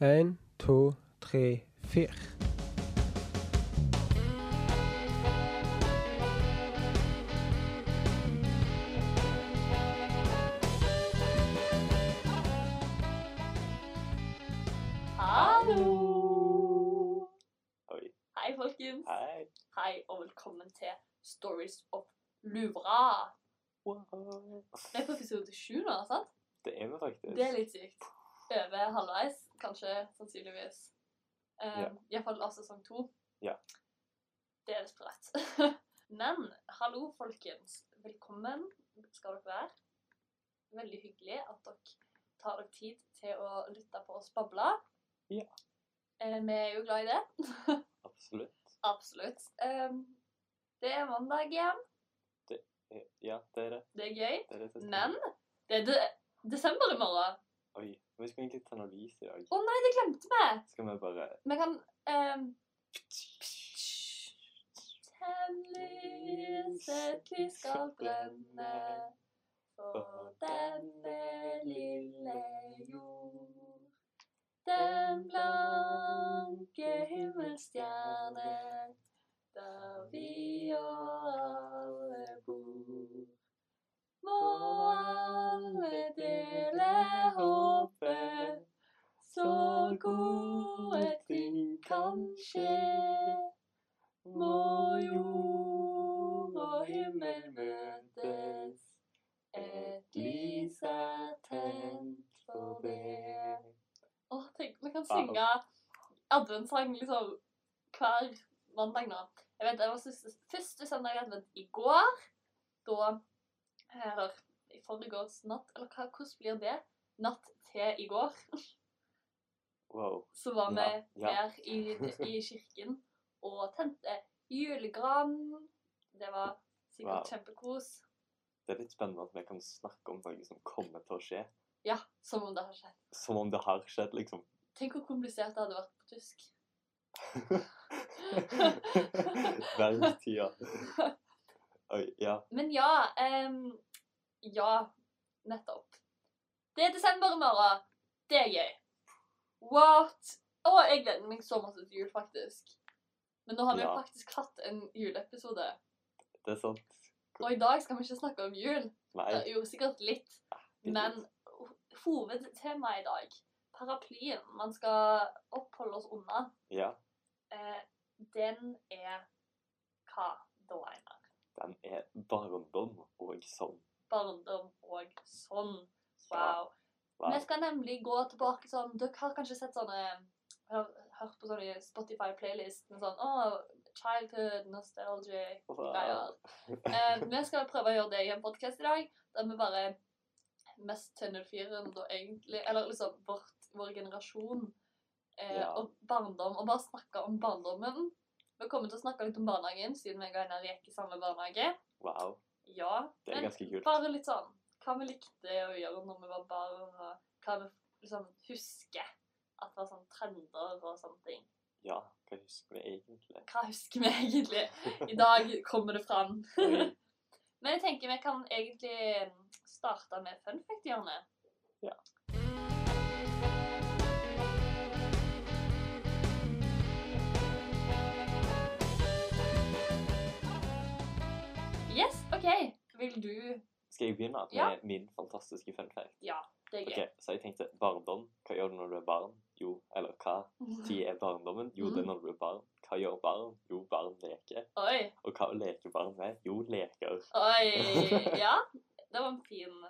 En, to, tre, fire. Hallo! Hei, folkens. Hei. Hei, og velkommen til Stories of Luvra. Wow. Det er på episode sju nå, sant? Det er vi faktisk. Det er litt sykt. Over halvveis, kanskje, sannsynligvis. Um, Ja. Iallfall av sesong to. Ja. Det er litt sprøtt. Men hallo, folkens. Velkommen skal dere være. Veldig hyggelig at dere tar dere tid til å lytte på oss bable. Ja. Eh, vi er jo glad i det. Absolutt. Absolutt. Um, det er mandag igjen. Det er, Ja, det er det. Det er gøy. det, er det Men det er de desember i morgen. Oi. Vi skal egentlig ta noe lys i dag. Å nei, det glemte vi! Skal vi bare Vi kan um, Tenn lyset, vi skal brenne for denne lille synge adventssang liksom hver mandag nå. Jeg vet, det var siste, første søndag i advent i går. Da Eller i forgårs natt, eller hva, hvordan blir det? Natt til i går. Wow. Så var vi Ja, ja. her i, i kirken og tente julegran. Det var sikkert Wow. kjempekos. Det er litt spennende at vi kan snakke om noe som kommer til å skje. Ja, som om det har skjedd. Som om det har skjedd, liksom. Tenk hvor komplisert det hadde vært på tysk. Verdenstida. Oi, ja. Men ja um, Ja, nettopp. Det er desember i morgen. Det er gøy. What? Å, jeg gleder meg så masse til jul, faktisk. Men nå har vi jo Ja. faktisk hatt en juleepisode. Det er sant. Og i dag skal vi ikke snakke om jul. Nei. Det er Jo, sikkert litt. Men hovedtemaet i dag, paraplyen man skal oppholde oss unna, Ja. eh, den er hva da, Einar? Den er barndom og sånn. Barndom og sånn. Wow. Wow. Vi skal nemlig gå tilbake sånn Dere har kanskje sett sånne hør, Hørt på sånne Spotify-playlist med sånn oh, childhood, nostalgic greier. Eh, vi skal prøve å gjøre det i en podkast i dag, der vi bare mest tenner fyren da egentlig Eller liksom vårt, vår generasjon eh, Ja. og barndom, og bare snakke om barndommen. Vi kommer til å snakke litt om barnehagen, siden vi og Einar gikk i samme barnehage. wow. Ja, Det er men ganske kult. bare litt sånn Hva vi likte å gjøre når vi var barn, og hva vi liksom husker at det var sånn trender og sånne ting. Ja, hva husker vi egentlig? Hva husker vi egentlig? I dag kommer det fram. Men jeg tenker vi kan egentlig starte med fun fact-hjørnet. Ja. Yes, OK. Vil du Skal jeg begynne med Ja. min fantastiske fun fact? Ja, det er Ok, gøy. Så jeg tenkte barndom. Hva gjør du når du er barn? Jo, eller hva tid er barndommen? Jo, det er når du er barn. Hva gjør barn? Jo, barn leker. Oi. Og hva leker barn med? Jo, leker. Oi. Ja. Det var en fin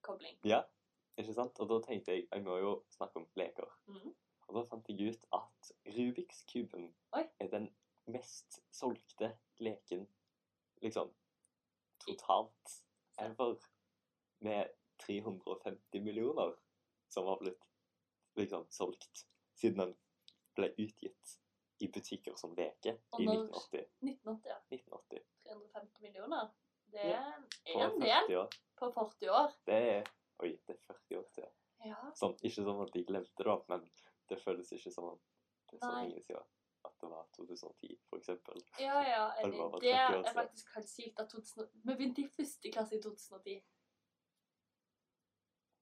kobling. Ja, ikke sant? Og da tenkte jeg jeg må jo snakke om leker. Mm. Og da fant jeg ut at Rubiks-kuben Oi. er den mest solgte leken liksom totalt ever. Med 350 millioner som har blitt liksom solgt siden den ble utgitt i butikker som leke i 1980. 1980, ja. 1980 350 millioner. Det er ja. en del på 40 år. Det er Oi, det er 40 år siden. Ja. Sånn, ikke sånn at de glemte det, men det føles ikke som at det er så Nei. lenge siden at det var 2010, for eksempel. Ja, ja, Det, det, Det er faktisk helt sykt at 2000... vi begynte i første klasse i 2010.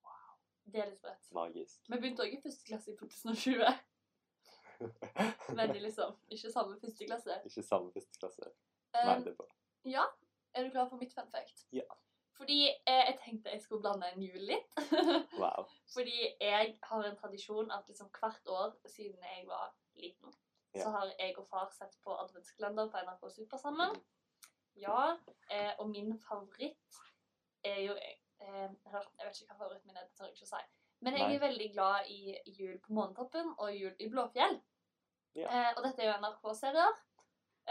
Wow. Det er litt sprøtt. Magisk. Vi begynte òg i første klasse i 2020. Veldig liksom. Ikke samme første klasse. Ikke samme første klasse. Nei, Um, det er bra. ja, er du klar for mitt fun fact? Ja. Fordi eh, jeg tenkte jeg skulle blande en jul litt. Wow. Fordi jeg har en tradisjon at liksom hvert år siden jeg var liten, yeah. så har jeg og far sett på adventskalender på NRK Super sammen. Ja, eh, og min favoritt er jo eh, Jeg vet ikke hva favoritten min er, det tør jeg ikke å si. Men jeg Nei. er veldig glad i Jul på Månetoppen og Jul i Blåfjell. Yeah. Eh, og dette er jo NRK-serier.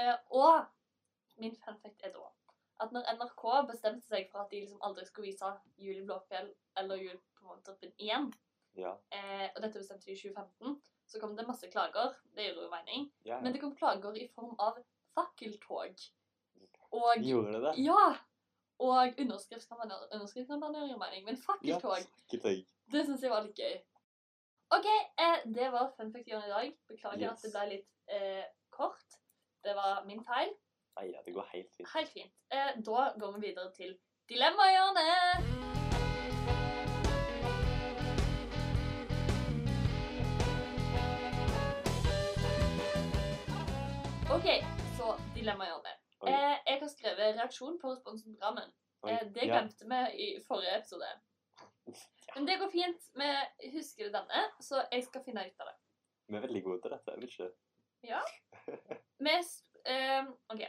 Eh, og min fanfact er da at når NRK bestemte seg for at de liksom aldri skulle vise Jul i Blåfjell eller Jul på Månetoppen igjen, Ja. eh, og dette bestemte de i 2015, så kom det masse klager. Det gjorde jo mening. ja. Men det kom klager i form av fakkeltog. Og Gjorde det det? ja! Og underskriftskampanjer. Underskriftskampanjer gjør mening, men fakkeltog, fakkeltog. det syns jeg var litt gøy. OK, eh, det var fun fact-hjørnet i dag. Beklager Yes. at det ble litt eh, kort. Det var min feil. Nei, ja, det går helt fint. Helt fint. Eh, da går vi videre til Dilemmahjørnet. OK, så Dilemmahjørnet. Eh, jeg har skrevet reaksjon på responsenprogrammet. Oi. Eh, det glemte vi i forrige episode. Men det går fint. Vi husker det denne, så jeg skal finne ut av det. Vi er veldig gode til dette, er vi ikke? Vi, s- eh, OK.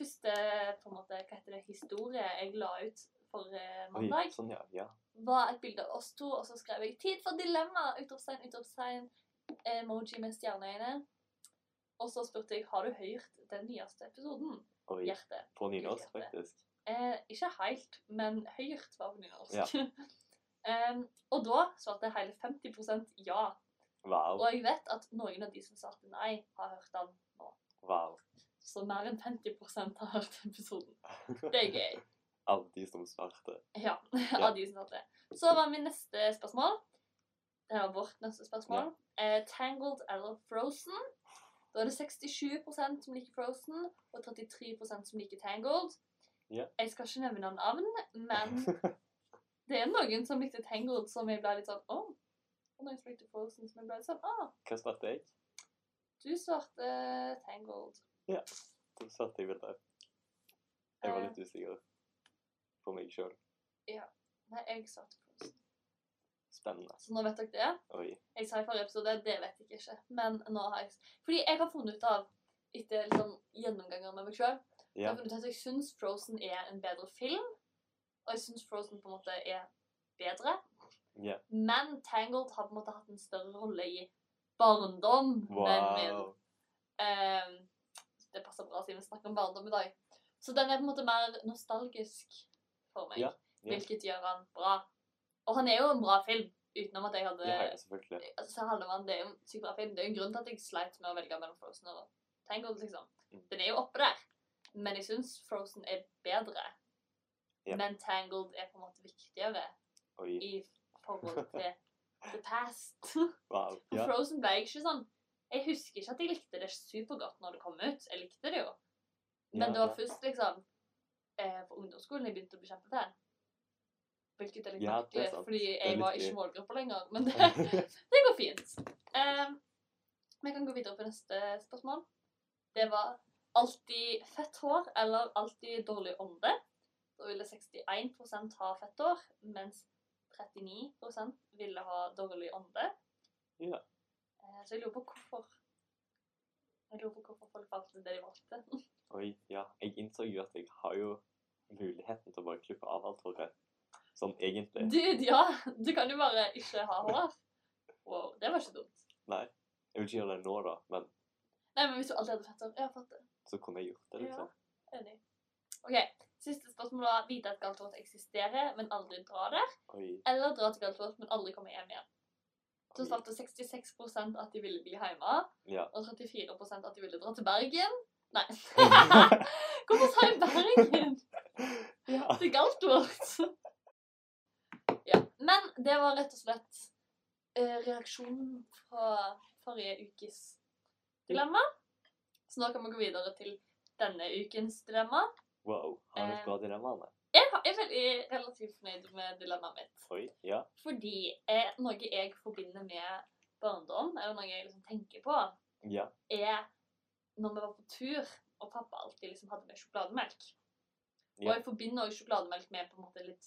Første på en måte, hva heter det, historie jeg la ut forrige Oi, sånn, ja. ja. var et bilde av oss to, og så skrev jeg 'Tid for dilemma!' Utropstegn, utropstegn, emoji med stjerneøyne. Og så spurte jeg 'Har du hørt den nyeste episoden?' Oi, Hjerte. på nynorsk, faktisk. Eh, ikke helt, men høyt var på nynorsk. Ja. um, og da svarte hele 50% ja. Wow. Og jeg vet at noen av de som svarte nei, har hørt den nå. wow. Så mer enn 50% har hørt episoden. Det er gøy. Av de som svarte. Ja, Ja. av de som svarte. Så var min neste spørsmål. Det var vårt neste spørsmål. Eh, tangled eller Frozen? Da er det 67% som liker Frozen, og 33% som liker Tangled. Ja. Jeg skal ikke nevne navn, men det er noen som likte Tangled, som jeg ble litt sånn Å. Og noen som likte Frozen, som jeg ble litt sånn Å, Hva svarte jeg? du svarte Tangled. Da satt jeg vel der. Jeg var Eh. litt usikker på meg sjøl. Nei, jeg satt Frozen. Spennende. Så nå vet dere det. Oi. Jeg sa i forrige episode, det vet jeg ikke. Men nå har jeg Fordi jeg har funnet ut av, etter liksom gjennomganger med meg sjøl, Ja. at jeg syns Frozen er en bedre film. Og jeg syns Frozen på en måte er bedre. ja. Men Tangled har på en måte hatt en større rolle i barndom. min. Wow. Det passer bra siden vi snakker om barndom i dag. Så den er på en måte mer nostalgisk for meg. Ja, ja. Hvilket gjør han bra. Og han er jo en bra film, utenom at jeg hadde Ja, selvfølgelig. altså, Hallemann, det er jo en sykt bra film. Det er jo en grunn til at jeg sleit med å velge mellom Frozen og Tangled, liksom. Mm. Den er jo oppe der. Men jeg syns Frozen er bedre. Ja. Men Tangled er på en måte viktigere Oi. i forhold til the past. Wow. Ja. Frozen ble jeg ikke sånn Jeg husker ikke at jeg likte det supergodt når det kom ut. Jeg likte det jo. Men Ja, det var først liksom eh, på ungdomsskolen jeg begynte å bekjempe det. Hvilket er litt Ja, er merkelig, fordi jeg var ikke målgruppa lenger. Men det, det går fint. Um, vi kan gå videre på neste spørsmål. Det var alltid fett hår eller alltid dårlig ånde. Da ville 61 ha fett hår, mens 39% ville ha dårlig ånde. Ja. Eh, Så jeg lurer på hvorfor. Jeg lurer på hvorfor folk valgte det de valgte. Oi, ja. Jeg innså jo at jeg har jo muligheten til å bare klippe av alt håret. Sånn egentlig. Dude, ja! Du kan jo bare ikke ha hår. Wow, det var ikke dumt. Nei. Jeg vil ikke gjøre det nå, da, men Nei, men hvis du alltid hadde fett hår Ja, det. så kunne jeg gjort det, liksom. Ja, Enig. OK. Siste spørsmål var vite at Galtvort eksisterer, men aldri dra der. Oi. Eller dra til Galtvort, men aldri komme hjem igjen. Så svarte 66% at de ville bli hjemme, Ja. og 34% at de ville dra til Bergen. Nei. Hvorfor sa jeg Bergen? ja. det er galt ord! ja. Men det var rett og slett eh, reaksjonen fra forrige ukes dilemma. Så nå kan vi gå videre til denne ukens dilemma. Wow. Har du Eh. et bra dilemmaene? Jeg er veldig relativt fornøyd med dilemmaet mitt. Oi, ja. Fordi eh, noe jeg forbinder med barndom, eller noe jeg liksom tenker på, Ja. er når vi var på tur, og pappa alltid liksom hadde med sjokolademelk. Og jeg forbinder også sjokolademelk med på en måte litt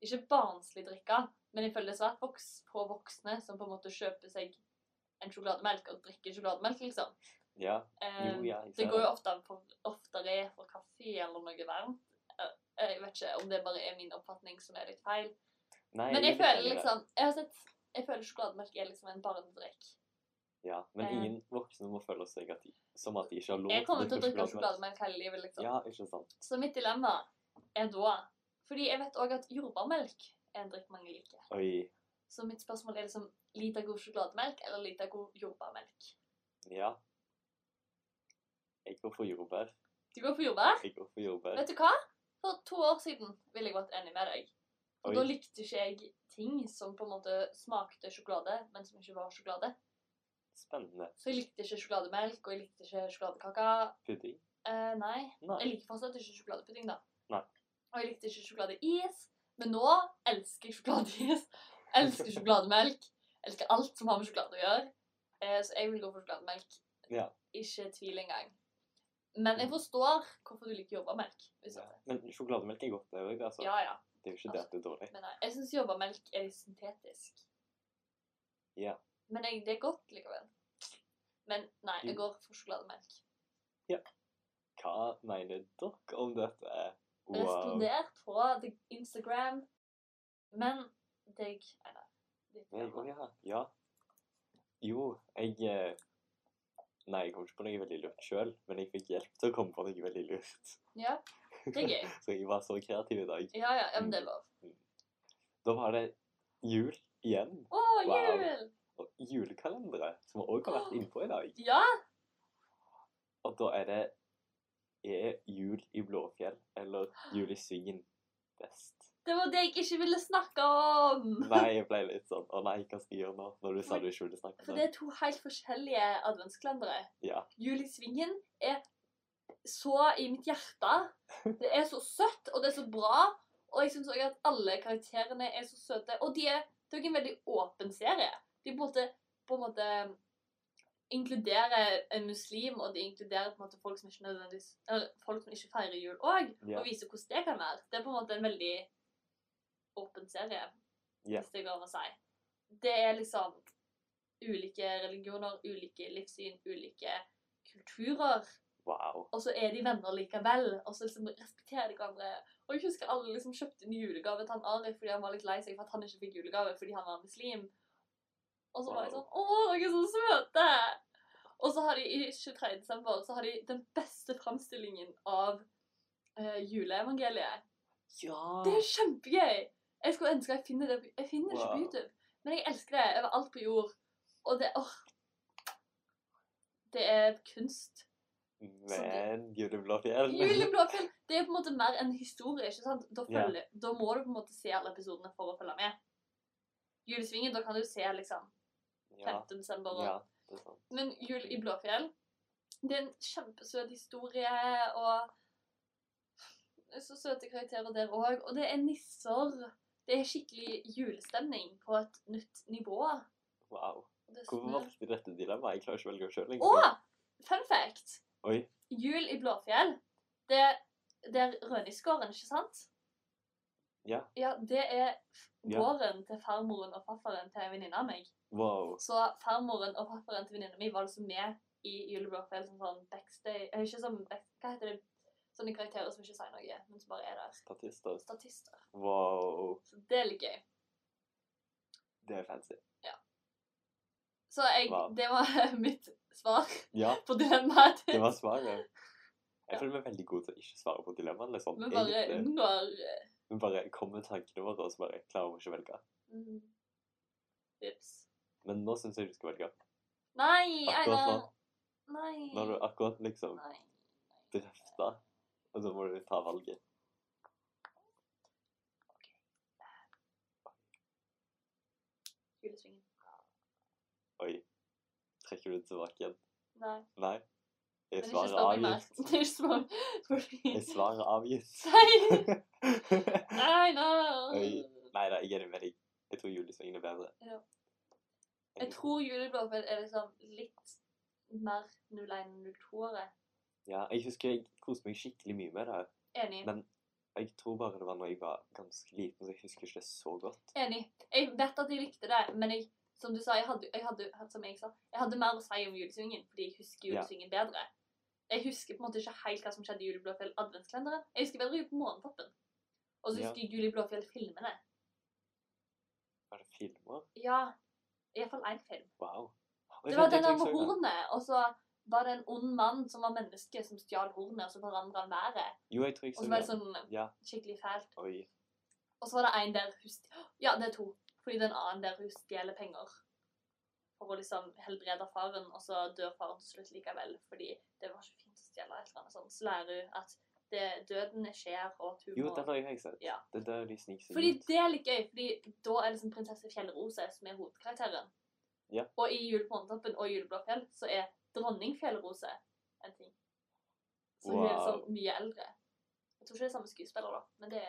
Ikke barnslig drikke, men jeg føler det svært voks, på voksne som på en måte kjøper seg en sjokolademelk og drikker sjokolademelk, liksom. Ja. Eh, Jo, ja, det går jo ofte oftere for kaffe eller noe varmt. Jeg vet ikke om det bare er min oppfatning som er litt feil. Nei, Men jeg litt føler liksom Jeg har sett Jeg føler sjokolademelk er liksom en barnedrikk. Ja, men eh, ingen voksne må føle seg at de, som at de ikke har lov Jeg kommer til å drikke sjokolademelk hele livet, liksom. Ja, ikke sant. Så mitt dilemma er da Fordi jeg vet òg at jordbærmelk er en drikk mange liker. Oi. Så mitt spørsmål er liksom lite god sjokolademelk eller lite god jordbærmelk? Ja. Jeg går for jordbær. Du går for jordbær? Jeg går for jordbær. Vet du hva? For to år siden ville jeg vært enig med deg. Og Oi. da likte ikke jeg ting som på en måte smakte sjokolade, men som ikke var sjokolade. Spennende. Så jeg likte ikke sjokolademelk, og jeg likte ikke sjokoladekake. Pudding? Eh, nei. Nei. Jeg liker fortsatt ikke sjokoladepudding, da. Nei. Og jeg likte ikke sjokoladeis. Men nå elsker jeg sjokoladeis. Elsker sjokolademelk. Elsker alt som har med sjokolade å gjøre. Eh, så jeg vil gå for sjokolademelk. Ja. Ikke tvil engang. Men jeg forstår hvorfor du liker jordbærmelk. ja. Men sjokolademelk er godt, det òg. Altså. Ja, ja. Det er jo ikke det at det er dårlig. Men nei, jeg syns jordbærmelk er syntetisk. Ja. Men jeg, det er godt likevel. Men nei, jeg går for sjokolademelk. Ja. Hva mener dere om dette? Wow. Respondert på Instagram. Men deg Einar. ja. Jo, jeg eh, Nei, jeg kom ikke på noe veldig lurt sjøl, men jeg fikk hjelp til å komme på noe veldig lurt. Ja, det er gøy. Så jeg var så kreativ i dag. Ja, ja, ja, men det er lov. Da var det jul igjen. Å, Wow. jul! Og julekalendere, som vi òg har vært innpå i dag. Ja! Og da er det Er jul i Blåfjell eller Jul i Svingen best? Det var det jeg ikke ville snakke om! Nei, jeg ble litt sånn Å nei, hva skal jeg gjøre nå? Når du sa du ikke ville snakke om det For det. er to helt forskjellige adventskalendere. Ja. Julisvingen er så i mitt hjerte. Det er så søtt, og det er så bra. Og jeg syns òg at alle karakterene er så søte. Og de er, det er jo en veldig åpen serie. De på en måte, på en måte inkluderer en muslim, og de inkluderer på en måte folk som ikke folk som ikke feirer jul òg, Ja. og viser hvordan det kan være. Det er på en måte en veldig åpen serie, yeah. hvis det går an å si. Det er liksom ulike religioner, ulike livssyn, ulike kulturer. Wow. Og så er de venner likevel, og så liksom respekterer de hverandre. Og jeg husker alle liksom kjøpte en julegave til han Arif fordi han var litt lei seg for at han ikke fikk julegave fordi han var muslim. Og så var de sånn Å, dere er så søte! Og så har de i 23. desember så har de den beste framstillingen av uh, juleevangeliet. Ja! Det er kjempegøy! Jeg skulle ønske jeg finner det på, Jeg finner det ikke på Wow. YouTube. Men jeg elsker det over alt på jord. Og det åh, Det er kunst. Men Jul i Blåfjell Jul i Blåfjell det er på en måte mer en historie. ikke sant? Da, Ja. følger, da må du på en måte se alle episodene for å følge med. Julesvingen, da kan du se liksom 5. Ja. desember. Og, ja, det er sant. Men Jul i Blåfjell det er en kjempesøt historie, og det er så søte karakterer der òg. Og det er nisser. Det er skikkelig julestemning på et nytt nivå. Wow. Hvor Hvorfor valgte du dette dilemmaet? Jeg klarer ikke å velge sjøl Å! Fun fact. Oi. Jul i Blåfjell, det, det er Rønisgården, ikke sant? Ja. Ja, det er Ja. til farmoren og farfaren til en venninne av meg. Wow. Så farmoren og farfaren til venninna mi var altså med i Jul i Blåfjell som sånn backstage Ikke som Hva heter det? Sånne karakterer som ikke sier noe, men som bare er der. Statister. Statister. Wow. Så det er litt gøy. Det er fancy. Så jeg, Wow. det var mitt svar Ja, på dilemmaet det var svaret. Ja. Jeg føler vi er veldig gode til å ikke svare på dilemmaene. Liksom. Vi bare unngår Men Vi bare kommer med tankene våre, og så bare klarer vi ikke å velge. mm, Vips. Men nå syns jeg du skal velge. Nei, Akkurat nå. Nei. Når du akkurat liksom drøfta, og så må du ta valget. Julesvingen. Oi. Trekker du det tilbake igjen? Nei. Nei? Er svaret avgitt? Det er ikke spør- Er svaret avgitt? Nei! Nei. Oi. Nei da, jeg er enig med deg. Jeg tror julesvingen er bedre. Ja. Jeg tror juleblåfjell er liksom litt mer 01-02-året. Ja, jeg husker jeg koste meg skikkelig mye med det. Enig. Men jeg tror bare det var når jeg var ganske liten, så jeg husker ikke det så godt. Enig. Jeg vet at jeg likte det, men jeg, som du sa, jeg hadde, jeg hadde, som jeg sa, jeg hadde mer å si om julesvingen, fordi jeg husker Ja. bedre. Jeg husker på en måte ikke helt hva som skjedde i juliblåfjell adventskalenderen. Jeg husker bedre på Månetoppen. Og så Ja. husker jeg Jul i Blåfjell-filmene. Var det filmer? Ja, iallfall én film. Wow. Det var den der med jeg hornet, og så var det en ond mann som var menneske, som stjal hornet, og så forandra han været. Jo, jeg tror jeg Og så så var det sånn Ja, skikkelig fælt. oi. Og så var det en der hun Ja, det er to. Fordi det er en annen der hun stjeler penger for å liksom helbrede faren, og så dør faren til slutt likevel, fordi det var ikke fint å stjele et eller annet sånt. Så lærer hun at det, døden skjer, og at hun Jo, den har jeg sett. Ja. Det dør der de sniker seg Fordi ut. det er litt gøy, fordi da er liksom prinsesse Fjellrose som er hovedkarakteren. Ja. Og i Jul på Håndtoppen og Juleblåfjell så er dronning Fjellrose en ting. Så hun er Wow. liksom mye eldre. Jeg tror ikke det er samme skuespiller, da, men det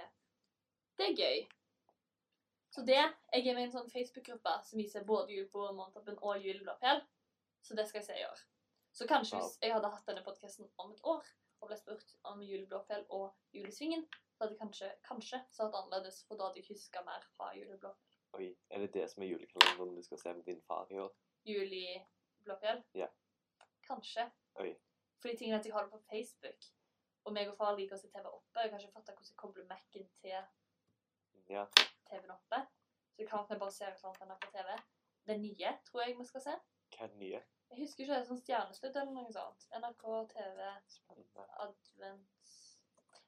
det er gøy. Så det Jeg er med i en sånn Facebook-gruppe som viser både Jul på Månetoppen og Jul i Blåfjell. Så det skal jeg se i år. Så kanskje Wow. hvis jeg hadde hatt denne podkasten om et år og ble spurt om Jul i Blåfjell og Julesvingen, så hadde jeg kanskje, kanskje sagt annerledes, for da hadde jeg huska mer fra Jul i Blåfjell. Oi, er det det som er julekalenderen du skal se med din far i år? Jul i Blåfjell? Ja. Kanskje. Oi. Fordi tingen er at jeg har det på Facebook, og meg og far liker å se TV oppe. Jeg har ikke fatta hvordan jeg kobler Mac-en til Ja. TV-en oppe. Så det kan at jeg bare ser et eller annet på TV. Det nye tror jeg vi skal se. Hva er nye? Jeg husker ikke det er sånn Stjerneslutt eller noe sånt. NRK, TV, Spennende. advent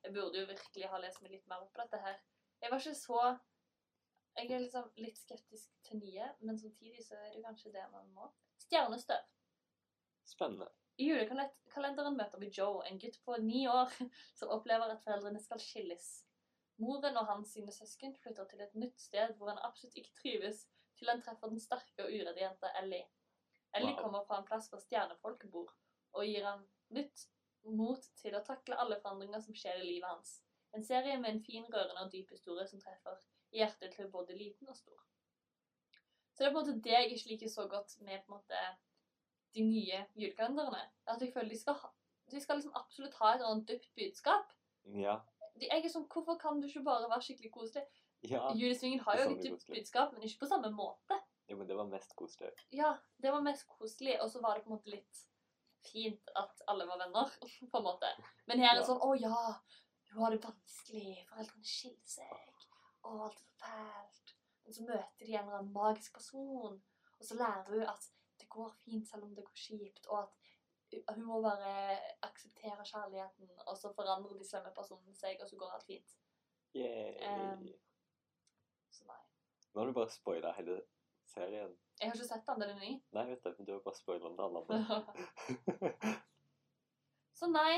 Jeg burde jo virkelig ha lest meg litt mer opp på dette her. Jeg var ikke så Jeg er liksom litt skeptisk til nye, men samtidig så er det kanskje det man må. Stjernestøv. Spennende. I julekalenderen møter vi Joe, en gutt på ni år som opplever at foreldrene skal skilles. Moren og hans sine søsken flytter til et nytt sted hvor han absolutt ikke trives, til han treffer den sterke og uredde jenta Ellie. Ellie Wow. kommer fra en plass hvor stjernefolket bor, og gir ham nytt mot til å takle alle forandringer som skjer i livet hans. En serie med en fin, rørende og dyp historie som treffer hjertet til både liten og stor. Så det er på en måte det jeg ikke liker så godt med på en måte de nye julekalenderne. At jeg føler de skal, ha, de skal liksom absolutt ha et eller annet dypt budskap. Ja. De, jeg er sånn, Hvorfor kan du ikke bare være skikkelig koselig? Ja. Julesvingen har jo et dypt budskap, men ikke på samme måte. ja, men det var mest koselig. Ja, det var mest koselig, og så var det på en måte litt fint at alle var venner, på en måte. Men her er det Ja. sånn Å ja, hun har det vanskelig, foreldrene skiller seg, å, alt er så fælt. Men så møter de en eller annen magisk person, og så lærer hun at det går fint selv om det går kjipt, og at hun må bare akseptere kjærligheten, og så forandrer de slemme personene seg, og så går alt fint. Um, Så nei. Nå har du bare spoila hele serien. Jeg har ikke sett den, den er ny. Nei, vet du, men du har bare spoila den alle. Så nei,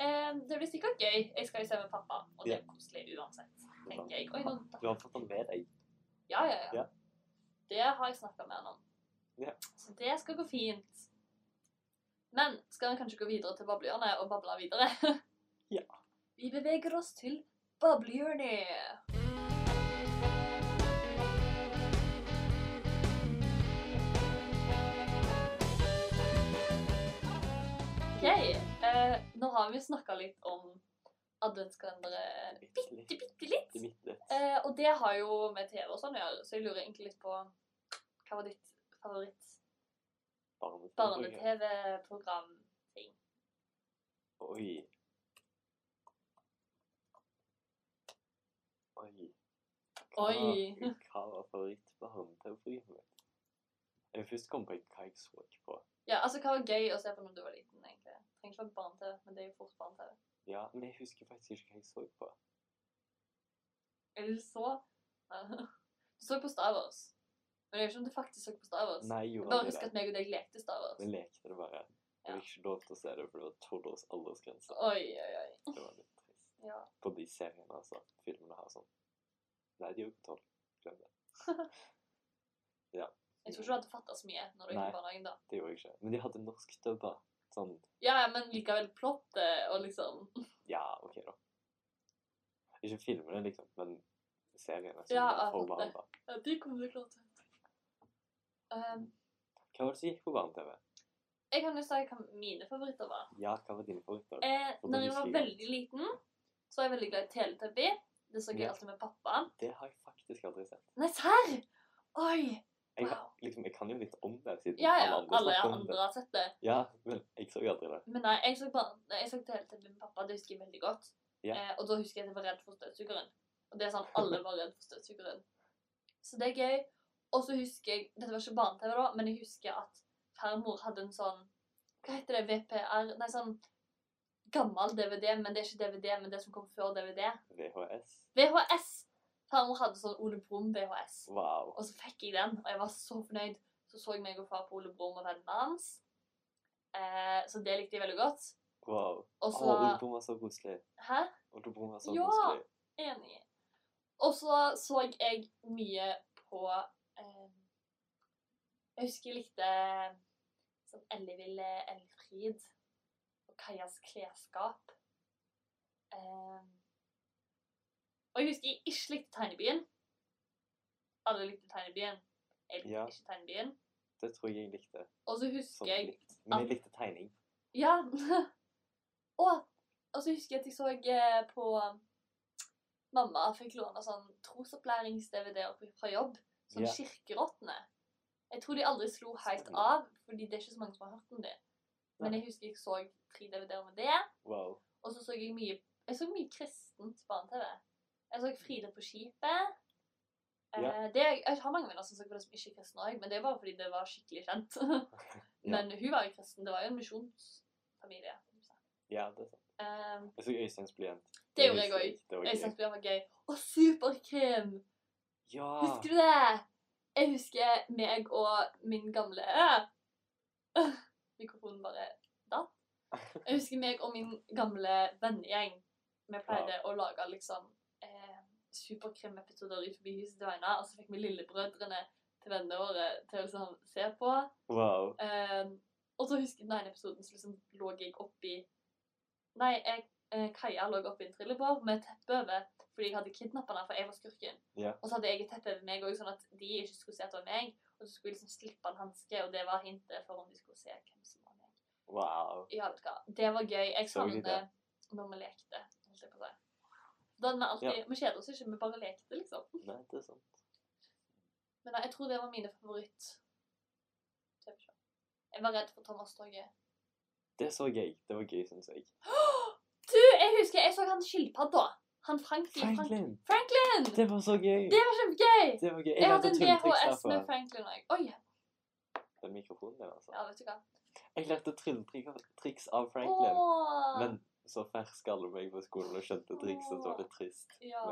eh, det blir sikkert gøy. Jeg skal jo se med pappa, og det er koselig uansett, tenker jeg. Oi, nå, Du har fått den med deg. ja, ja, ja. Ja. Det har jeg snakket med han om. Ja. Så det skal gå fint. Men skal vi kanskje gå videre til bablehjørnet og bable videre? Ja. Vi beveger oss til bablehjørnet. Ok, eh, nå har vi snakket litt om adventskalendere Bitte. Bitte litt. Eh, og det har jo med TV og sånn å gjøre, så jeg lurer egentlig litt på hva var ditt favoritt Barne-TV. barne-TV-program-ting? Oi. Oi. Oi. Hva var favoritt-barne-TV-programmet? Jeg først kom på hva jeg så på. Ja, altså hva var gøy å se på når du var liten, egentlig? Trenger ikke være barne-TV, men det er jo fort barne-TV. Ja, men jeg husker faktisk ikke hva jeg så på. Er det så? Du så på Star Wars. Men jeg vet ikke om du faktisk så på Star Wars. Nei, jeg Jeg bare husker at meg og deg lekte Star Wars. Vi lekte det bare. Jeg fikk ikke lov til å se det, for det var tolv års aldersgrense. Oi, oi, oi. Det var litt trist. Ja. På de seriene, altså. Filmene her sånn. Nei, de er jo ikke tolv. Glem det. ja. Jeg tror ikke du hadde fattet så mye når du gikk i barnehagen da. Det gjorde jeg ikke. Men de hadde norsk dubba. Sånn Ja, ja, men likevel plottet og liksom Ja, OK, da. Ikke filmene, liksom, men seriene som Ja, jeg fattar. barn. da. Ja, de kommer du klart til. Um, Hva var det som gikk på barne-TV? jeg kan jo si hva mine favoritter var. Ja, hva var dine favoritter? Eh, når jeg var veldig liten, så var jeg veldig glad i Teletubby. Det så jeg Ja. alltid med pappa. Det har jeg faktisk aldri sett. Nei, serr! Oi! Jeg, Wow. har- liksom, jeg kan jo litt om det, siden Ja, ja, alle andre alle snakker andre har sett det. Ja, men jeg så jo aldri det. Men nei, jeg så, bare, jeg så Teletubby med pappa, det husker jeg veldig godt. Ja. Eh, og da husker jeg at jeg var redd for støvsugeren. Og det er sånn, alle var redd for støvsugeren. Så det er gøy. Og så husker jeg, dette var ikke barne-TV da, men jeg husker at farmor hadde en sånn, hva heter det, VPR? Nei, sånn gammel DVD, men det er ikke DVD, men det som kom før DVD. VHS. VHS! Farmor hadde sånn Ole Brumm VHS. Wow. Og så fikk jeg den, og jeg var så fornøyd. Så så jeg meg og far på Ole Brumm og vennene hans. Eh, så det likte jeg veldig godt. wow. Og så Ole Brumm var så koselig. Hæ? Ole Brumm var så Ja. koselig. Enig. Og så så jeg mye på Jeg husker jeg likte sånn Elleville Elfrid og Kajas klesskap. Eh, og jeg husker jeg ikke likte Tegnebyen. Alle likte Tegnebyen. Jeg likte Ja. ikke Tegnebyen. Det tror jeg jeg likte. Og så husker Sånn jeg litt. Men jeg likte tegning. Ja. og, og så husker jeg at jeg så eh, på Mamma fikk låne sånn trosopplærings-DVD-er fra jobb. Sånn Ja. Kirkerottene. Jeg tror de aldri slo helt av, fordi det er ikke så mange som har hørt om det. Men jeg husker jeg så tre DVD-er med det. Wow. Og så så jeg mye Jeg så mye kristent barne-TV. Jeg så Fride på skipet. Yeah. Det, jeg har mange venner som så på det som ikke er kristne òg, men det er bare fordi det var skikkelig kjent. Men hun var jo kristen. Det var jo en misjonsfamilie. Ja, det er sant. Um, Jeg så Øysteins blyant. det gjorde jeg òg. Øysteins det var gøy. Og Superkrim! Ja! Husker du det? Jeg husker meg og min gamle øh, Mikrofonen bare datt. Jeg husker meg og min gamle vennegjeng. Vi pleide å lage liksom eh, superkremepisoder utenfor huset til Veina, og så fikk vi lillebrødrene til vennene våre til å liksom se på. Wow. Eh, og så husker jeg den ene episoden så liksom lå jeg oppi Nei, jeg, eh, Kaja lå oppi en trillebår med teppe over fordi jeg hadde kidnappa henne, for jeg var skurken. Yeah. Og så hadde jeg et teppe over meg òg, sånn at de ikke skulle se at det var meg. Og så skulle jeg liksom slippe en hanske, og det var hintet for om de skulle se hvem som var meg. Wow. Ja, vet du hva. Det var gøy. Jeg Så det savner når vi lekte. holdt jeg på å si. Da hadde vi alltid Ja. Vi kjeder oss ikke, vi bare lekte, liksom. Nei, det er sant. Men nei, jeg tror det var mine favoritt-TV-show. Jeg var redd for Thomas Torget. Det så gøy. Det var gøy, syns jeg. Du, jeg husker jeg så han skilpadda. Han Franklin. Franklin! Franklin! Det var så gøy! Det var kjempegøy! Det var gøy. Jeg hadde en DHS VHS med Franklin òg. Oi. Den mikrofonen der, altså. Ja, vet du hva. Jeg lærte trylletriks av Franklin. Åh. Men så fersk alle meg på skolen og skjønte trikset, så var det trist. Ja,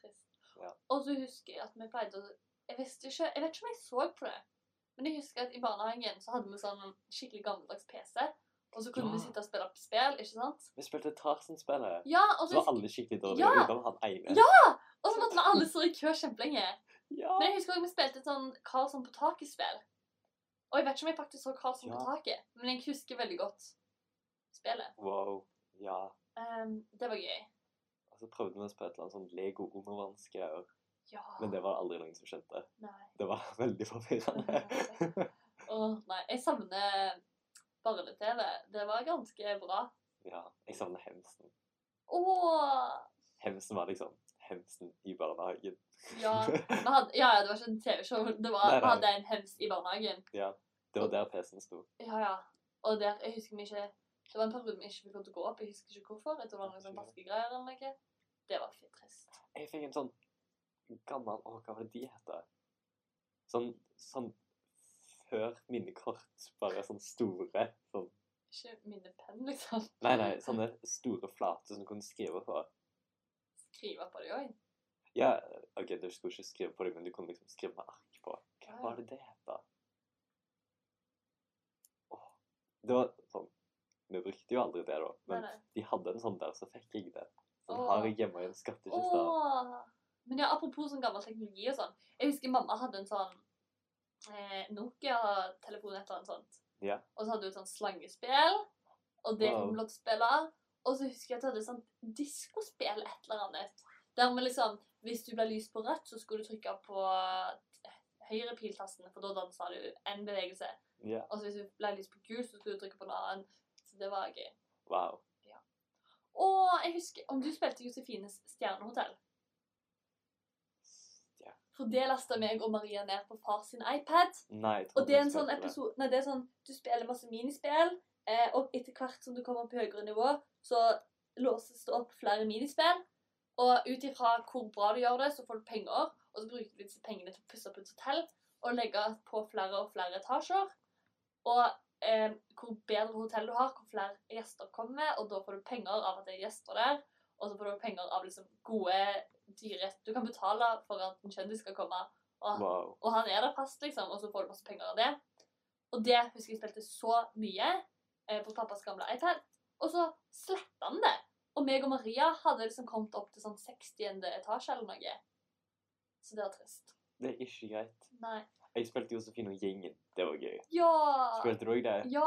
trist. Ja. Og så husker jeg at vi pleide å Jeg ikke Jeg vet ikke om jeg så på det, men jeg husker at i barnehagen så hadde vi sånn skikkelig gammeldags PC. Og så kunne Ja. vi sitte og spille opp spill, ikke sant? Vi spilte Tarzan-spillet. Ja, og Så så, var alle skikkelig dårlige, Ja! utenom han ene. Ja! og så måtte vi alle stå i kø kjempelenge. Ja! Men jeg husker også vi spilte et sånn Karlsson på taket-spill. Og jeg vet ikke om jeg faktisk så Karlsson på taket, men jeg husker veldig godt spillet. Wow. Ja. Um, det var gøy. Og så prøvde vi oss på et eller annet sånn Lego undervannsgreier. Ja. Men det var aldri noen som skjønte. Nei. Det var veldig forvirrende. Åh, nei. Jeg savner barne-TV. Det var ganske bra. ja. Jeg savner hemsen. Åh! Hemsen var liksom hemsen i barnehagen. Ja, vi hadde, ja, ja, det var ikke en TV-show. Det var, Nei, Vi nei. hadde en hems i barnehagen. Ja. Det var der PC-en sto. Ja, ja. Og der, jeg husker vi ikke Det var en periode vi ikke fikk lov til å gå opp. Jeg husker ikke hvorfor. Jeg tror det var noen sånn vaskegreier eller noe. Det var fint trist. Jeg fikk en sånn gammel Å, hva var det de heter? Sånn, sånn før minnekort, bare sånn store. Sånn Ikke minnepenn, liksom. Nei, nei, sånne store flater som du kunne skrive på. Skrive på dem òg. Ja, ok, du skulle ikke skrive på dem, men du kunne liksom skrive med ark på. Hva Ja. var det det het, da? Åh, det var sånn Vi brukte jo aldri det, da. Men nei. de hadde en sånn der, så fikk jeg det. Så den Åh. har jeg hjemme i en skattkiste. Men ja, apropos sånn gammel teknologi og sånn. Jeg husker mamma hadde en sånn eh, Nokia-telefon et eller annet sånt. Ja. Og så hadde du et sånt slangespill, og det Wow. kom til å spille. Og så husker jeg at du hadde et sånt diskospill, et eller annet. Der med liksom, hvis du ble lyst på rødt, så skulle du trykke på høyre piltasten, for da dansa du én bevegelse. Ja. Og så hvis du ble lyst på gul, så skulle du trykke på en annen. Så det var gøy. Wow. Og jeg husker om du spilte Josefines stjernehotell. For det lasta meg og Maria ned på far sin iPad. Nei, Og det er en sånn episode Nei, det er sånn Du spiller masse minispill, eh, og etter hvert som du kommer på høyere nivå, så låses det opp flere minispill. Og ut ifra hvor bra du gjør det, så får du penger, og så bruker du disse pengene til å pusse opp et hotell og legge på flere og flere etasjer. Og eh, hvor bedre hotell du har, hvor flere gjester kommer, og da får du penger av at det er gjester der. Og så får du penger av liksom gode, dyre Du kan betale for at en kjendis skal komme. Og Wow. og han er der fast, liksom, og så får du masse penger av det. Og det husker jeg spilte så mye eh, på pappas gamle iPad. Og så sletta han det. Og meg og Maria hadde liksom kommet opp til sånn 60. etasje eller noe. Så det var trist. Det er ikke greit. Nei. Jeg spilte Josefine og gjengen. Det var gøy. Ja! Spilte du òg det? Ja!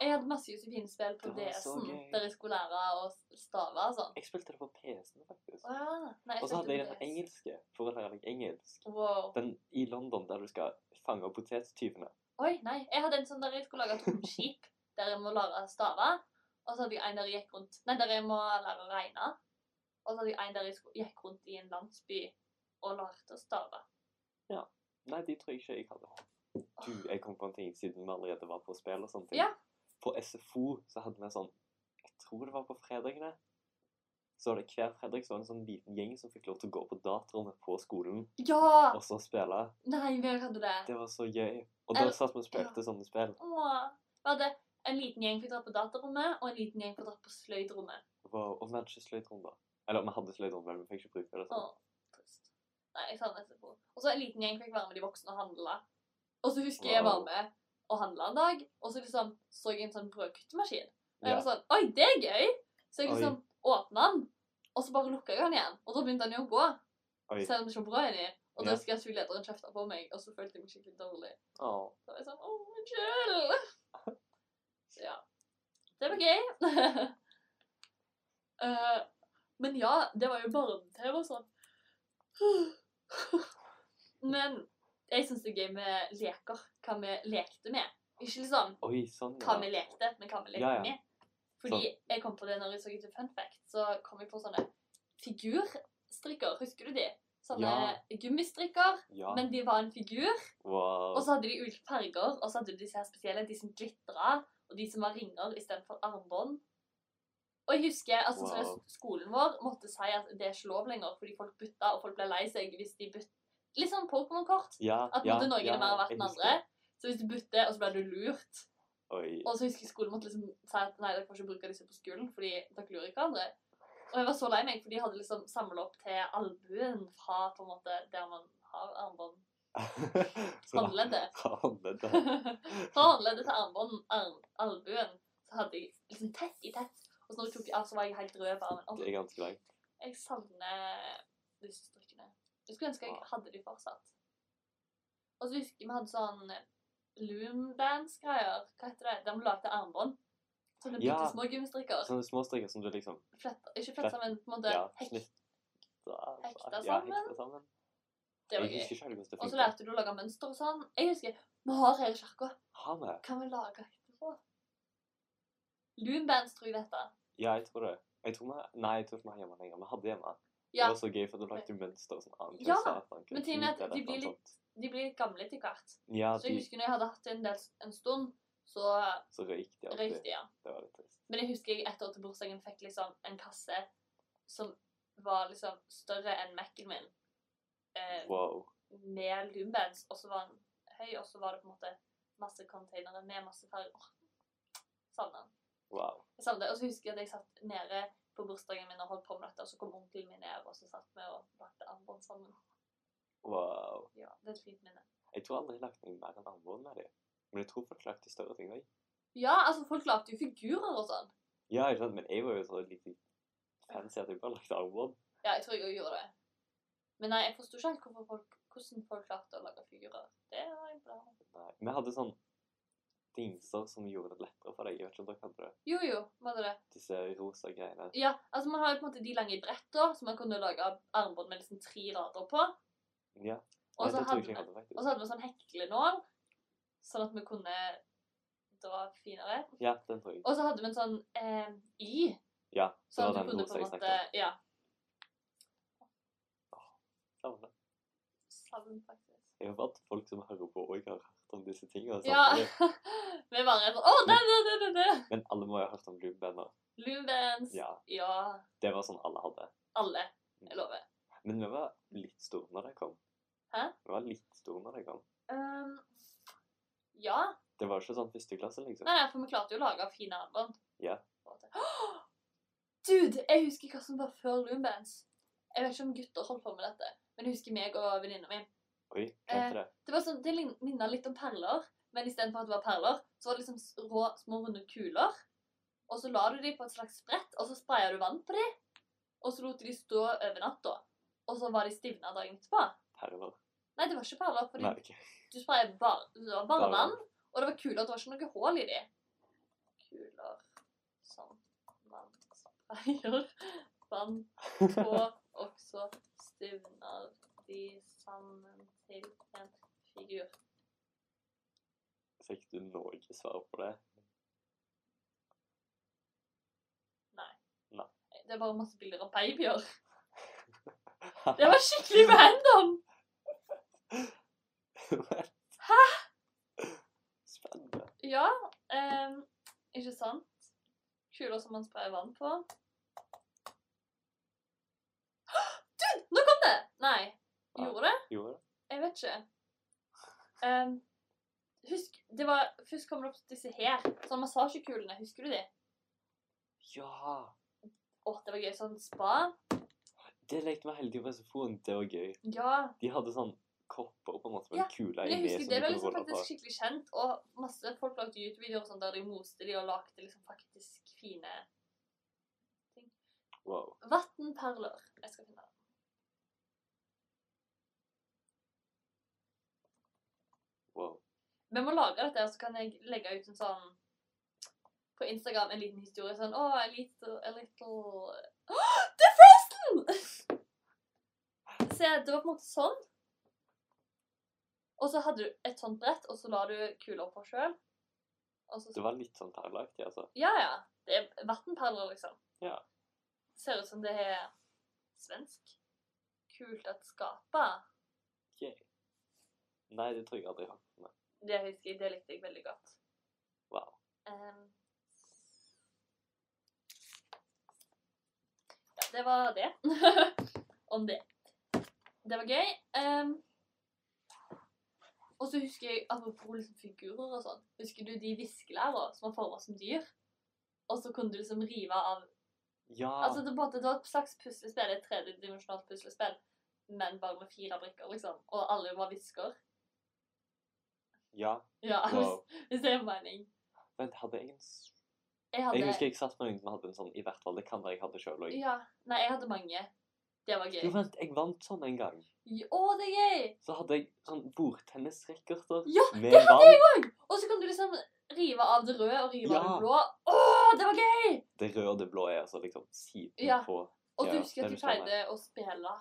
Jeg hadde masse Josefine-spill på Det DS-en, der jeg skulle lære å stave sånn. Jeg spilte det på PC-en, faktisk. Å ja. Nei, Og så hadde jeg den engelske for å lære meg engelsk. Wow. Den i London der du skal fange opp potettyvene. Oi, nei. Jeg hadde en sånn der jeg skulle lage et romskip, der jeg må lære å stave. Og så hadde jeg en der jeg gikk rundt Nei, der jeg må lære å regne. Og så hadde jeg en der jeg gikk rundt i en landsby og lærte å stave. Ja. Nei, de tror jeg ikke jeg hadde. Du, jeg kom på en ting siden vi allerede var på spill og sånne ting. Ja. På SFO så hadde vi sånn Jeg tror det var på fredagene. Så var det hver fredag så var det en sånn liten gjeng som fikk lov til å gå på datarommet på skolen Ja! og så spille. Nei, vi hadde det. Det var så gøy. Og da satt vi og spilte sånne spill. Åh. Vi hadde en liten gjeng fikk dra på datarommet, og en liten gjeng fikk dra på sløydrommet. Wow. Og vi hadde ikke sløydrom, da. Eller vi hadde sløydrom, men vi fikk ikke bruke det. Åh, sånn. trist. Nei, jeg savner SFO. Og så en liten gjeng fikk være med de voksne og handle. Og så husker jeg var Wow. med og handla en dag, og så liksom så jeg en sånn brødkuttemaskin. Og jeg var sånn Oi, det er gøy! Så jeg liksom åpna den, og så bare lukka jeg den igjen. Og da begynte den jo å gå. Oi. Selv om det ikke var brød inni. Og da husker jeg at flylederen kjefta på meg, og så følte jeg meg skikkelig dårlig. Åh. Så var jeg sånn Å, unnskyld! Så ja. Det var gøy. uh, men ja, det var jo barne-TV og sånn. Men jeg syns det er gøy med leker. Hva vi lekte med. Ikke liksom Oi, sånn, hva vi lekte, men hva vi lekte Ja, ja. med. Fordi jeg kom på det når jeg så etter Fun Fact, så kom jeg på sånne figurstrikker. Husker du de? Sånne Ja. gummistrikker, Ja. men de var en figur. Wow. Og så hadde de ulike farger, og så hadde de disse her spesielle, de som glitra, og de som var ringer istedenfor armbånd. Og jeg husker altså Wow. så skolen vår måtte si at det er ikke lov lenger, fordi folk bytta, og folk ble lei seg hvis de bytta. Litt sånn Pokémon-kort. ja, At ja, noen er mer verdt enn andre. Så hvis du bytter, og så ble du lurt Oi. Og så husker jeg skolen måtte liksom si at nei, dere får ikke bruke disse på skolen, fordi dere lurer ikke andre. Og jeg var så lei meg, for de hadde liksom samla opp til albuen fra på en måte der man har armbånd. Håndleddet. Fra håndleddet. Til armbånd, arm, albuen, så hadde jeg liksom tett i tett. Og så når jeg tok de av, så var jeg helt rød på armen. Det er ganske langt. jeg savner strikkene. Jeg skulle ønske jeg hadde de fortsatt. Og så husker jeg vi hadde sånn loombands-greier. Hva heter det? Der vi lagde armbånd. Sånne Ja. bitte små gummistrikker. Sånne småstrikker som du liksom fletter, ikke fletter men på en måte ja, Hekta ja, sammen. hekta sammen. Det var gøy. det Og så lærte du å lage mønster og sånn. Jeg husker vi har hele kirka. Kan vi lage etterpå? Loombands tror jeg dette. Ja, jeg tror det. Jeg tror vi, nei, jeg tror ikke vi har hjemme lenger. Vi hadde hjemme. Ja, Det var så gøy, for du lagde mønster og sånn annet. Ja, men tingen er at de blir litt- de blir litt gamle etter hvert. Ja, Så jeg de, husker når jeg hadde hatt det en, del, en stund, så så røyk de alltid. Røykte, ja. Det var litt trist. Men jeg husker jeg ett år til bursdagen fikk liksom en kasse som var liksom større enn Mac-en min. Eh, Wow. med loombands, og så var den høy, og så var det på en måte masse containere med masse farger. Savner den. Wow. Jeg savner det. Og så husker jeg at jeg satt nede på bursdagen min og holdt på med dette, og så kom onkelen min ned, og så satt vi og lagde armbånd sammen. wow. Ja, det er et fint minne. Jeg tror aldri jeg lagde noe mer enn armbånd med dem. Men jeg tror folk lagde større ting òg. Ja, altså, folk lagde jo figurer og sånn. Ja, ikke sant? men jeg var jo så litt fancy at jeg bare lagde armbånd. Ja, jeg tror jeg òg gjorde det. Men nei, jeg forsto ikke helt folk, hvordan folk klarte å lage figurer. Det var imponerende. Nei. Vi hadde sånn dingser som gjorde det lettere for deg. Jeg vet ikke om dere hadde det. Jo, jo, var det det? Disse rosa greiene. Ja, altså man har jo på en måte de lange bretter, som man kunne lage armbånd med liksom tre rader på. Ja. Og så hadde, hadde, hadde vi sånn heklenål, sånn at vi kunne dra finere. Ja, den tror jeg. Og så hadde vi en sånn eh, i. Ja, det sånn var den rosa jeg snakket om. Ja, Savner. Savn faktisk. Jeg har vært folk som hører på, òg har hørt om disse tingene. Ja, vi bare sånn Å, det, det, det, det, det! Men alle må jo ha hørt om loombander. Loombands. Ja. ja. Det var sånn alle hadde. Alle. Jeg lover. Men vi var litt store når det kom. Hæ? Vi var litt store når det kom. Um, ja. Det var ikke sånn første klasse, liksom. Nei, nei, for vi klarte jo å lage fine armbånd. Ja. Dude, jeg husker hva som var før Loombands. Jeg vet ikke om gutter holdt på med dette, men jeg husker meg og venninna mi. Oi, hva heter det? Det var sånn, det minna litt om perler, men istedenfor at det var perler, så var det liksom rå, små, runde kuler. Og så la du dem på et slags brett, og så spraya du vann på dem. Og så lot du de stå over natta. Og så var de stivna dagen etterpå. Perler? Nei, det var ikke perler, fordi Nei, okay. du spraya bare, var bare vann. vann. Og det var kuler, det var ikke noe hull i dem. Kuler som man sprayer vann på, og så stivner de sammen til en figur. Fikk du noe svar på det? Nei. Det er bare masse bilder av babyer. Det var skikkelig random! Hæ? Spennende. Ja, Um, ikke sant? Kuler som man sprayer vann på. Du, nå kom det! Nei, Ja. gjorde det? Gjorde det? Jeg vet ikke. Ehm, husk, det var, først kommer det opp disse her, sånne massasjekulene, husker du de? Ja! Åh, det var gøy, sånn spa. Det lekte vi hele tiden på SFO-en. Det var gøy. Ja, De hadde sånn kopper på en måte med Ja, en kule men jeg inni husker det var liksom faktisk skikkelig kjent, og masse folk lagde YouTube-videoer sånn der de moste de og lagde liksom faktisk fine ting. Wow. Vatnperler. Jeg skal finne det. wow. Vi må lage dette, så kan jeg legge ut en sånn på Instagram en liten historie sånn Å, a little, a little oh, Det er Frosten! Se, det var på en måte sånn. Og så hadde du et sånt brett, og så la du kula på sjøl. Det var litt sånn perleaktig, altså. Ja, ja. Det er vannperler, liksom. Ja. Ser ut som det er svensk. Kult at skapa. Yeah. Nei, det tror jeg aldri jeg har hørt Det husker jeg, det likte jeg veldig godt. Wow. Um, ja, det var det. Om det. Det var gøy. Um, og så husker jeg, apropos liksom figurer og sånn, husker du de viskelæra som var formet som dyr? Og så kunne du liksom rive av Ja! Altså, det, var, det var et slags puslespill, et tredimensjonalt puslespill, men bare med fire brikker, liksom. Og alle var visker. Ja. Ja, Wow. hvis, det er mening. Vent, hadde jeg en jeg, Jeg Jeg husker jeg satt med noen som hadde en sånn, i hvert fall. Det kan være jeg hadde sjøl òg. Ja. Nei, jeg hadde mange. Det var Jo, gøy. vent, jeg vant sånn en gang. Å, det er gøy! Så hadde jeg sånn bordtennisracketer Ja, med det hadde vann. jeg òg! Og så kan du liksom rive av det røde og rive av det blå. Å, det var gøy! Det røde og det blå er altså liksom siden Ja. på Og du husker at du de pleide å spille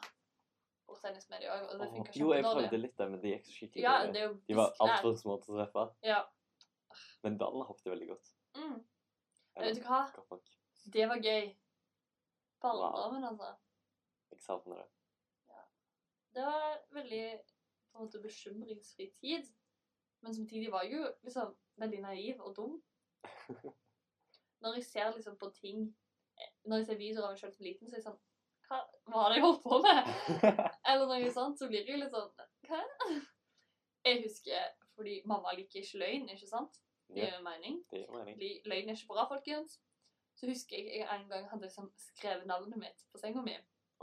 bordtennis med de òg, og det funka Jo, jeg prøvde litt det, men det gikk så skikkelig Ja, dårlig. De var altfor små til å treffe. Ja. Men ballen hoppet veldig godt. Mm. Eller, vet du hva? godt. Det var gøy. Wow. Barndommen, altså. Jeg savner det. Det var veldig på en måte bekymringsfri tid. Men samtidig var jeg jo liksom veldig naiv og dum. Når jeg ser liksom på ting eh, Når jeg ser videoer av meg selv som liten, så er jeg sånn Hva, hva har jeg holdt på med? Eller noe sånt, så blir det jo litt sånn Hva? Jeg husker fordi mamma liker ikke løgn, ikke sant? Det gir jo mening. det gir mening. Løgn er ikke bra, folkens. Så husker jeg jeg en gang hadde liksom skrevet navnet mitt på senga mi.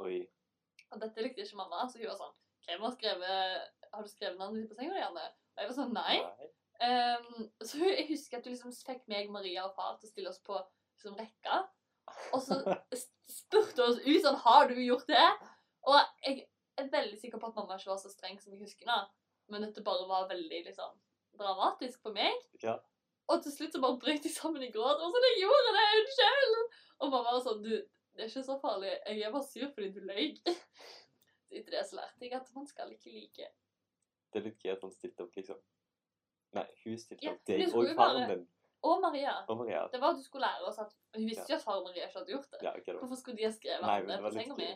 Oi. Og dette likte ikke mamma, så hun var sånn Hvem har skrevet Har du skrevet navnet ditt på senga di, Anne? Og jeg var sånn Nei. Ehm, så jeg husker at du liksom fikk meg, Maria og far til å stille oss på liksom, rekka. Og så spurte hun oss ut sånn Har du gjort det? Og jeg er veldig sikker på at mamma ikke var så streng som jeg husker nå. Men dette bare var veldig liksom dramatisk for meg. Ja. Og til slutt så bare brøt jeg sammen i gråt. Og sånn, jeg gjorde det! Unnskyld! Og mamma var sånn Du, det er ikke så farlig. Jeg er bare sur fordi du løy. Etter det så lærte jeg at man skal ikke like. Det er litt gøy at han stilte opp, liksom. Nei, hun stilte Ja, opp deg og faren din. Og Maria. Og Maria. Det var at du skulle lære oss at Hun visste jo at far og Maria ikke hadde gjort det. Ja, okay. Hvorfor skulle de ha skrevet Nei, det på senga mi?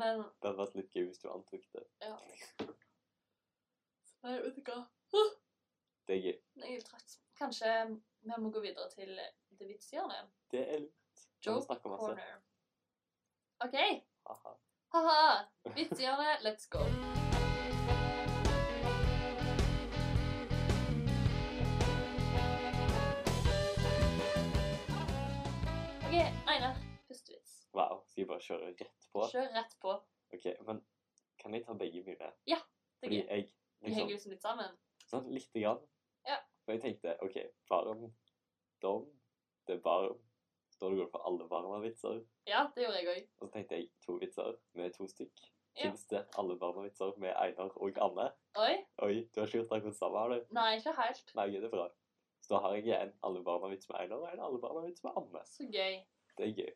Men Det hadde vært litt gøy hvis du antok det. ja. Nei, vet du hva. Det er gøy. Jeg er trøtt. Kanskje vi må gå videre til det vitsgjørende? Det er lurt. Joke corner. OK. Haha. Vitsehjørnet, let's go. Einar. pustevits. Wow, skal jeg bare kjøre rett på? Kjør rett på. Ok, men kan jeg ta begge mine? Det er Fordi gøy. jeg, Vi henger liksom, liksom litt sammen. sånn lite grann. Ja. For jeg tenkte, ok, varm, dom, det er varm. Så da går det for alle barna-vitser. Ja, det gjorde jeg òg. Og så tenkte jeg to vitser med to stykk. Ja. Finnes det alle barna-vitser med Einar og Anne? Oi. Oi, du har ikke gjort akkurat samme, har du? Nei, ikke helt. Nei, det er bra. Så da har jeg en alle barna-vits med Einar og en alle barna-vits med Anne. Så gøy. Det er gøy.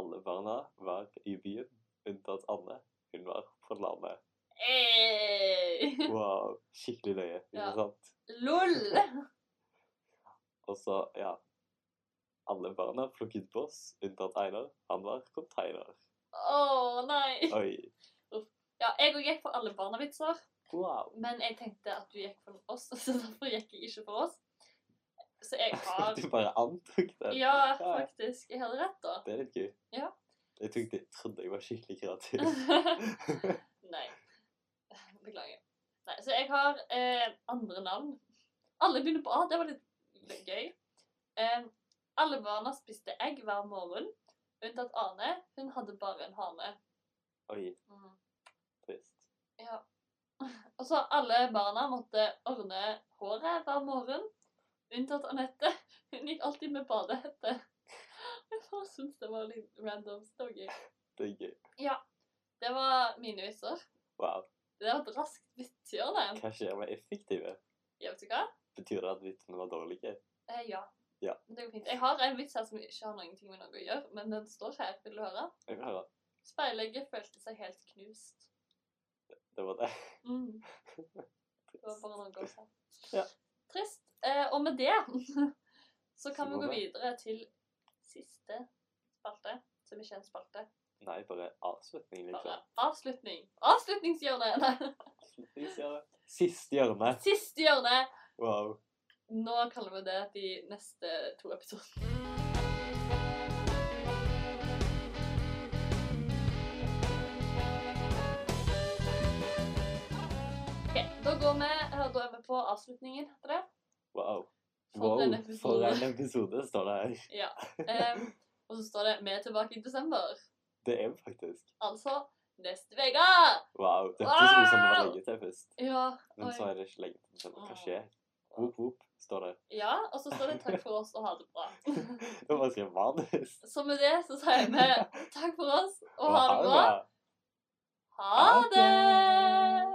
Alle barna var i byen, unntatt Anne. Hun var på landet. Hey. Wow, skikkelig løye, ikke Ja. sant? LOL! Og så, ja. Alle barna plukket boss, unntatt Einar. Han var container. Å nei. Oi. Ja, jeg òg gikk for alle barna-vitser. Wow. men jeg tenkte at du gikk for oss, så derfor gikk jeg ikke for oss. Så jeg har Du bare antok det. Ja, faktisk. Jeg hadde rett, da. Det er litt gøy. Ja. Jeg tok det, trodde jeg var skikkelig kreativ. Nei. Beklager. Nei, så jeg har eh, andre navn. Alle begynner på A. Det var litt, gøy. Eh, alle barna spiste egg hver morgen, unntatt Ane. Hun hadde bare en hane. Oi, Mm. trist. Ja. Og så alle barna måtte ordne håret hver morgen, unntatt Anette. Hun gikk alltid med badehette. Jeg bare syns det var litt random. så Det var gøy. Det er gøy. Ja. Det var mine vitser. Wow. Det var et raskt vitsehjørne. Hva skjer med effektive? Ja, vet du hva? Betyr det at vitsene var dårlige? Eh, ja. Ja. Det går fint. Jeg har en vits her som ikke har noen ting med noe å gjøre, men den står her. Vil du høre? Jeg vil høre. Speilegget følte seg helt knust. Det var det. Mm. Det var bare noe å si. Ja. Trist. Eh, og med det så kan Så vi gå videre til siste spalte, som ikke er en spalte. Nei, bare avslutning, Bare liksom. avslutning. Avslutningshjørnet! Nei. Avslutningshjørne. Siste hjørne. Siste hjørne. Wow. Nå kaller vi det de neste to episodene. Ok, da går vi, da er vi på avslutningen, heter det. Wow. For wow. en episode. For en episode, står det her. Ja. Um, og så står det 'Vi er tilbake i desember'. Det er vi faktisk. Altså neste uke! Wow. Det hørtes ut som det var Wow! lenge til først. Ja, Men så er det ikke lenge til desember. Hva skjer? Whoop, whoop, står det. ja, og så står det 'takk for oss og ha det bra'. Det var ganske vanlig. Så med det så sier vi takk for oss Og ha det bra. Ha det!